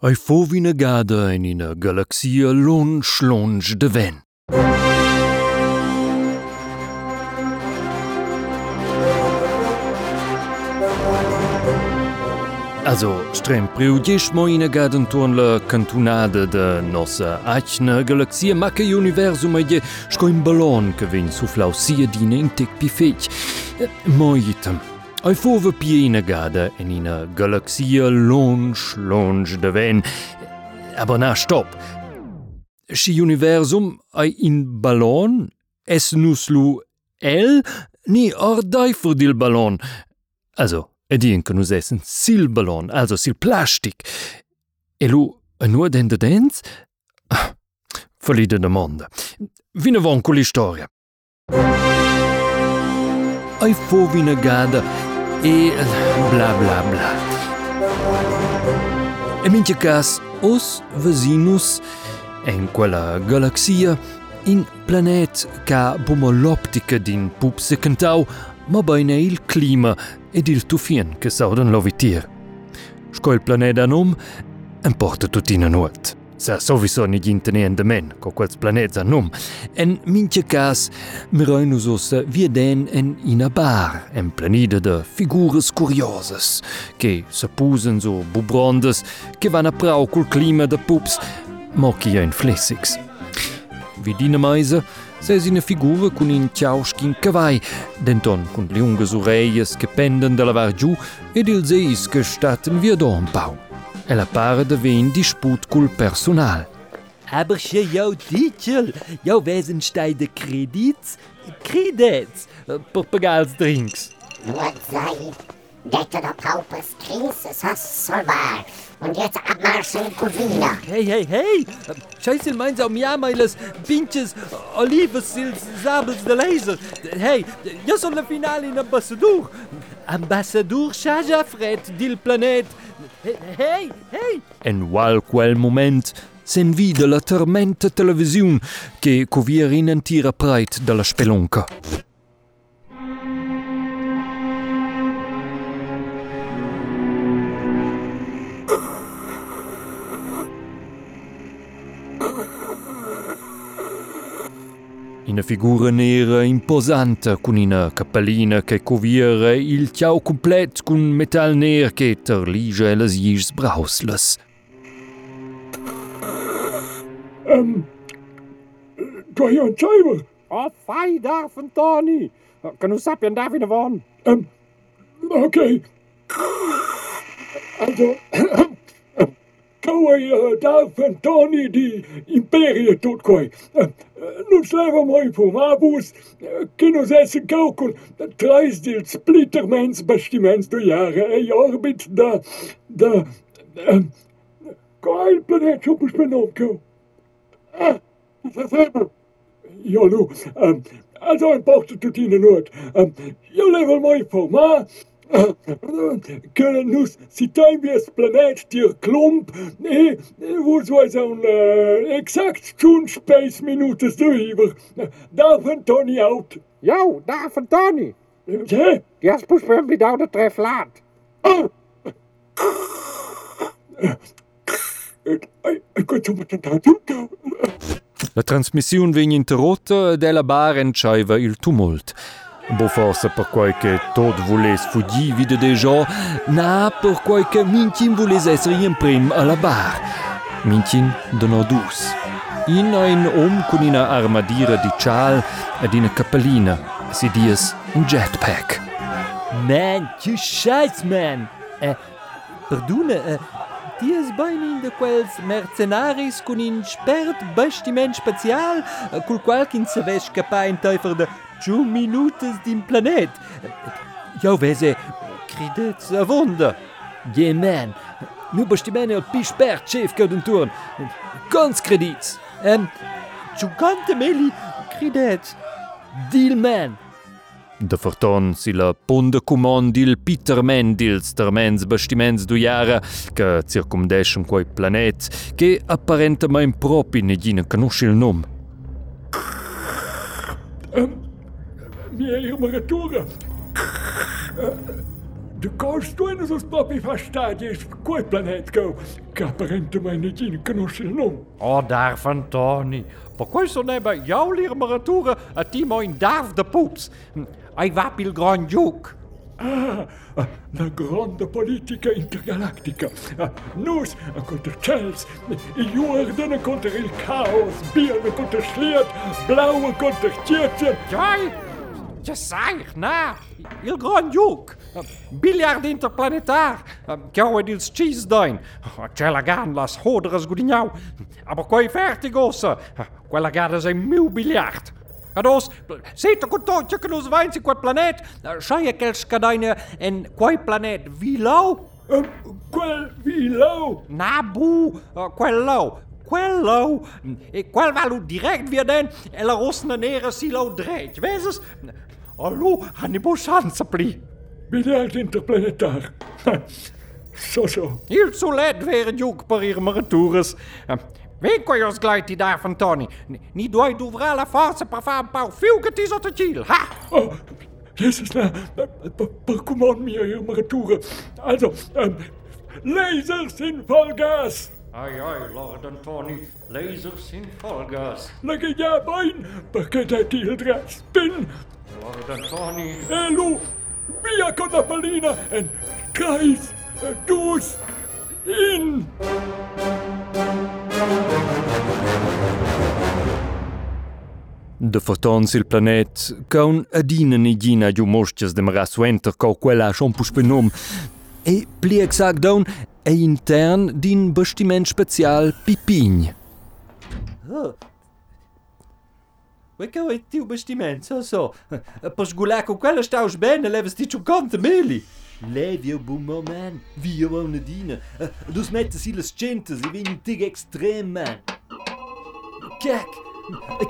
Ei fo vine gade en galaxia Galaxie Lon schlonge de wenn. Also strem priudich mo ine la cantunade de nossa achne galaxie make universum je sco in ballon gewinn su flausie dine in tec pifech. Moitem. Ei fowe Pienegade en ine Galaxier Loch Loch de Wein, aber na stop. Schi Universum ei in Ballon, es nuslo L, nie or deifer dil Ballon. Also Edien kënnu sessen Silballon, also sil Plastik. Elo en nur den de Dz? Verliede de Monde. Wine wann Kolstorie. Ei vorwine Gade e bla bla bla. E minche cas, os vesinus en quella galaxia in planet ca bumo l'optica din pup se cantau, ma bene il clima ed il tufien che sauden lovitir. Sco il planeta num, importa tutina nuot. Sa sowieso ni ginteneen de men, co quels planets a num. En minche cas, miroinus os vieden en in a bar, en planide de figures curioses, che s'apusen so bubrondes, che van a prau cul clima de pups, mocchi ein flessigs. Vidina meise, ses ina figura cun in ciauschkin cavai, denton cun liungas oreias che penden da lavar giù ed ils eis che statten via do un pau. Ella pare devin di sputkul personal. Aberche jou Titel, jou wesensteide Kredits, Kredits, Portugalsdrinks. Wat sei? Dette der Paupes Krises has soll war. Und jetzt abmarschen Covina. Hey, hey, hey! Scheiße, meins am Jameiles, Binches, Olives, Sils, Sabels, de Laser. Hey, ja soll der Finale in Ambassador. Ambassador Shaja Fred, Dil Planet. Hey, hey, En wal quel moment sen vide la tormenta televisiun che covier in en tira preit dalla spelonca. Una figura nera imposante con una cappellina che coviera il ciao complet con metal ner che terlige las gis brausles. Kan je een timer? Oh, fai daar, Fantoni. Kan u sapien daar van? Um, Oké. Also, daar van Tony die imperie tot. Uh, nu slava moi po mabus, kino zessen kaukun, treis dil splittermens bastiments do jare, e orbit da, da, um, Koi planet op spenomko. Ah, verfeber. Ja, nu, um, also ein Porte tut ihnen not. Um, jo level ma, kunnen nous planet dir klomp e wo so un uh, exact space minutes duiver da van Tony out Jo, daar, Fantoni. ja Die has poespen bij daar de tref laat. ik kan zo met een doen La trasmissiun vegn interrotta ed ella bar entscheiva il tumult. Bo forse per qualche tot voles fuggi vide deja, na per qualche mincin voles esser in prim alla bar. Mincin donò dus. In ein om con una armadira di cial ed una cappellina, si dies un jetpack. man, tu scheiß, man. Eh, perdona, eh, die is bijna in de quels mercenaris con in spert bastiment spazial, col qual kin se ves scappa in teufer de ciu minutes din planet. Eu veze, credeți, avundă. Yeah, man, nu băștimene al pișper cef că din turn. Cons crediți. Um, ähm, ciu cante meli, credeți. Deal, man. Da Forton si la punde comandil Peterman der termens bastiments du jara che circumdeschen quei planet che apparentamain propi ne gine conosce il nom. Um, ähm, hier maar retour de fastaggi quel planet go, che apparentemente non conosce il nome. Oh, daar van Tony. Per questo nebbe jouw lirmaratura a timo in darf de poeps. Ai vap il grand juk. Ah, la grande politica intergalactica. Ah, Nus contro Chels, i Jorden contro il Chaos, Birne contro Schliert, Blaue contro Tiertje. Jij? Je zeg, na. Il grand juk. Biljard interplanetaar. Kouwe dils cheese dijn. Cella gaan las hoderes gudignau. Aber quei vertigos. Quella gada zijn mil biljard. Ados, sete contotje que nos vains in quel planet. Schaie quels cadine en quei planet vilau. Quel Vilau. Nabu, quello. Quello. E quel valu direct weer den. E la rosne nere silo dreig. Wees Hallo, Hannibal Schanzepli. Biljart interplanetar. Zo, zo. Il solet weer juk per kon je ons glijdt die daar van Tony? Niet doei doevra la forza per fa un pau fiu che ti sotto ciel. Ha! Oh, Jezus, na, per command mir hier Maratura. Also, ähm, lasers in Vollgas. Ai, ai, Lord Antoni, lasers in folgas. Lägge jäbain, perché tildra spin. Lord Antoni. Elu, via con la pallina, en kreis, dus, in. De fotons il planet, caun adina nigina giu moscias de marasuenter cau quella a champuspinum, e pli exact daun è intern din bastiment special Pipign. Ue che è tiu bestiment, so so. Per sgulare con quella staus bene, leves ti ciù conte meli. Levi un buon moment, via una dina. Dus mette si les centes, e vini tig extrem, man. Kijk,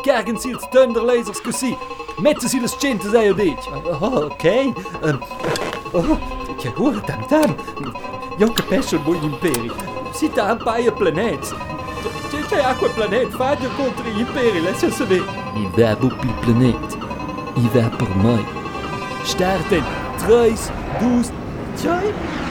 kijken si het thunderlasers così. Mette si les centes ai odich. Oh, ok. Um, oh, che ora tam tam. Io capisco il buon imperi. Si ta un paio planet. C'è acqua planet, faglia contro gli imperi, lascia sapere. I va op il planet. I va per mai. Starten. 3, 2, 2.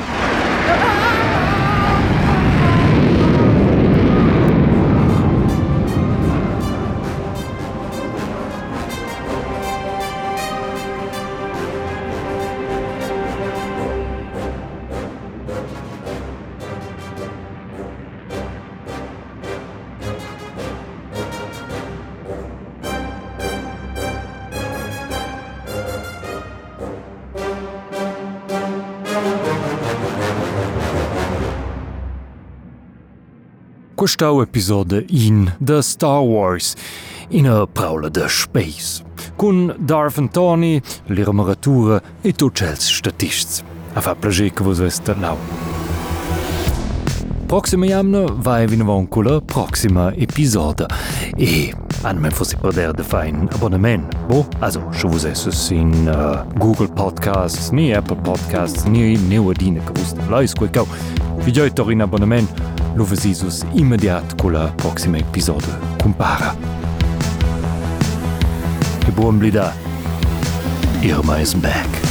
Questau episode in The Star Wars, in a praula de space, cun Darth Antoni, l'irmaratura e tuts els statists. A fa plager che vos est lau. Proxima jamna vai vinavon con la proxima episode e an men fosse perder de fa un abonnement. Bo, also, se vos esses in uh, Google Podcasts, ni Apple Podcasts, ni neuadine che vos lais quei cau. Vi gioitor in abonnement, lo vesisus immediat con la proxima episode compara. E buon blida. Irma is back.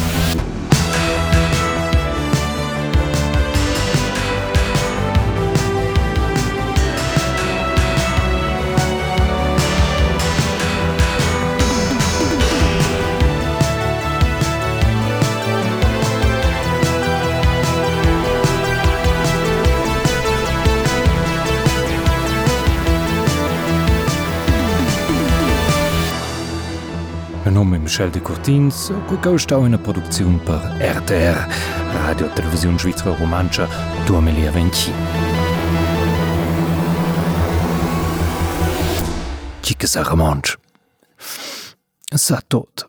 Mein Name Michel de Courtins, Guckausch auch in der Produktion per RTR, Radio Television Schweizer Romancia, Duamelia Venchi. Chicke Sache Mensch. Es sei tot.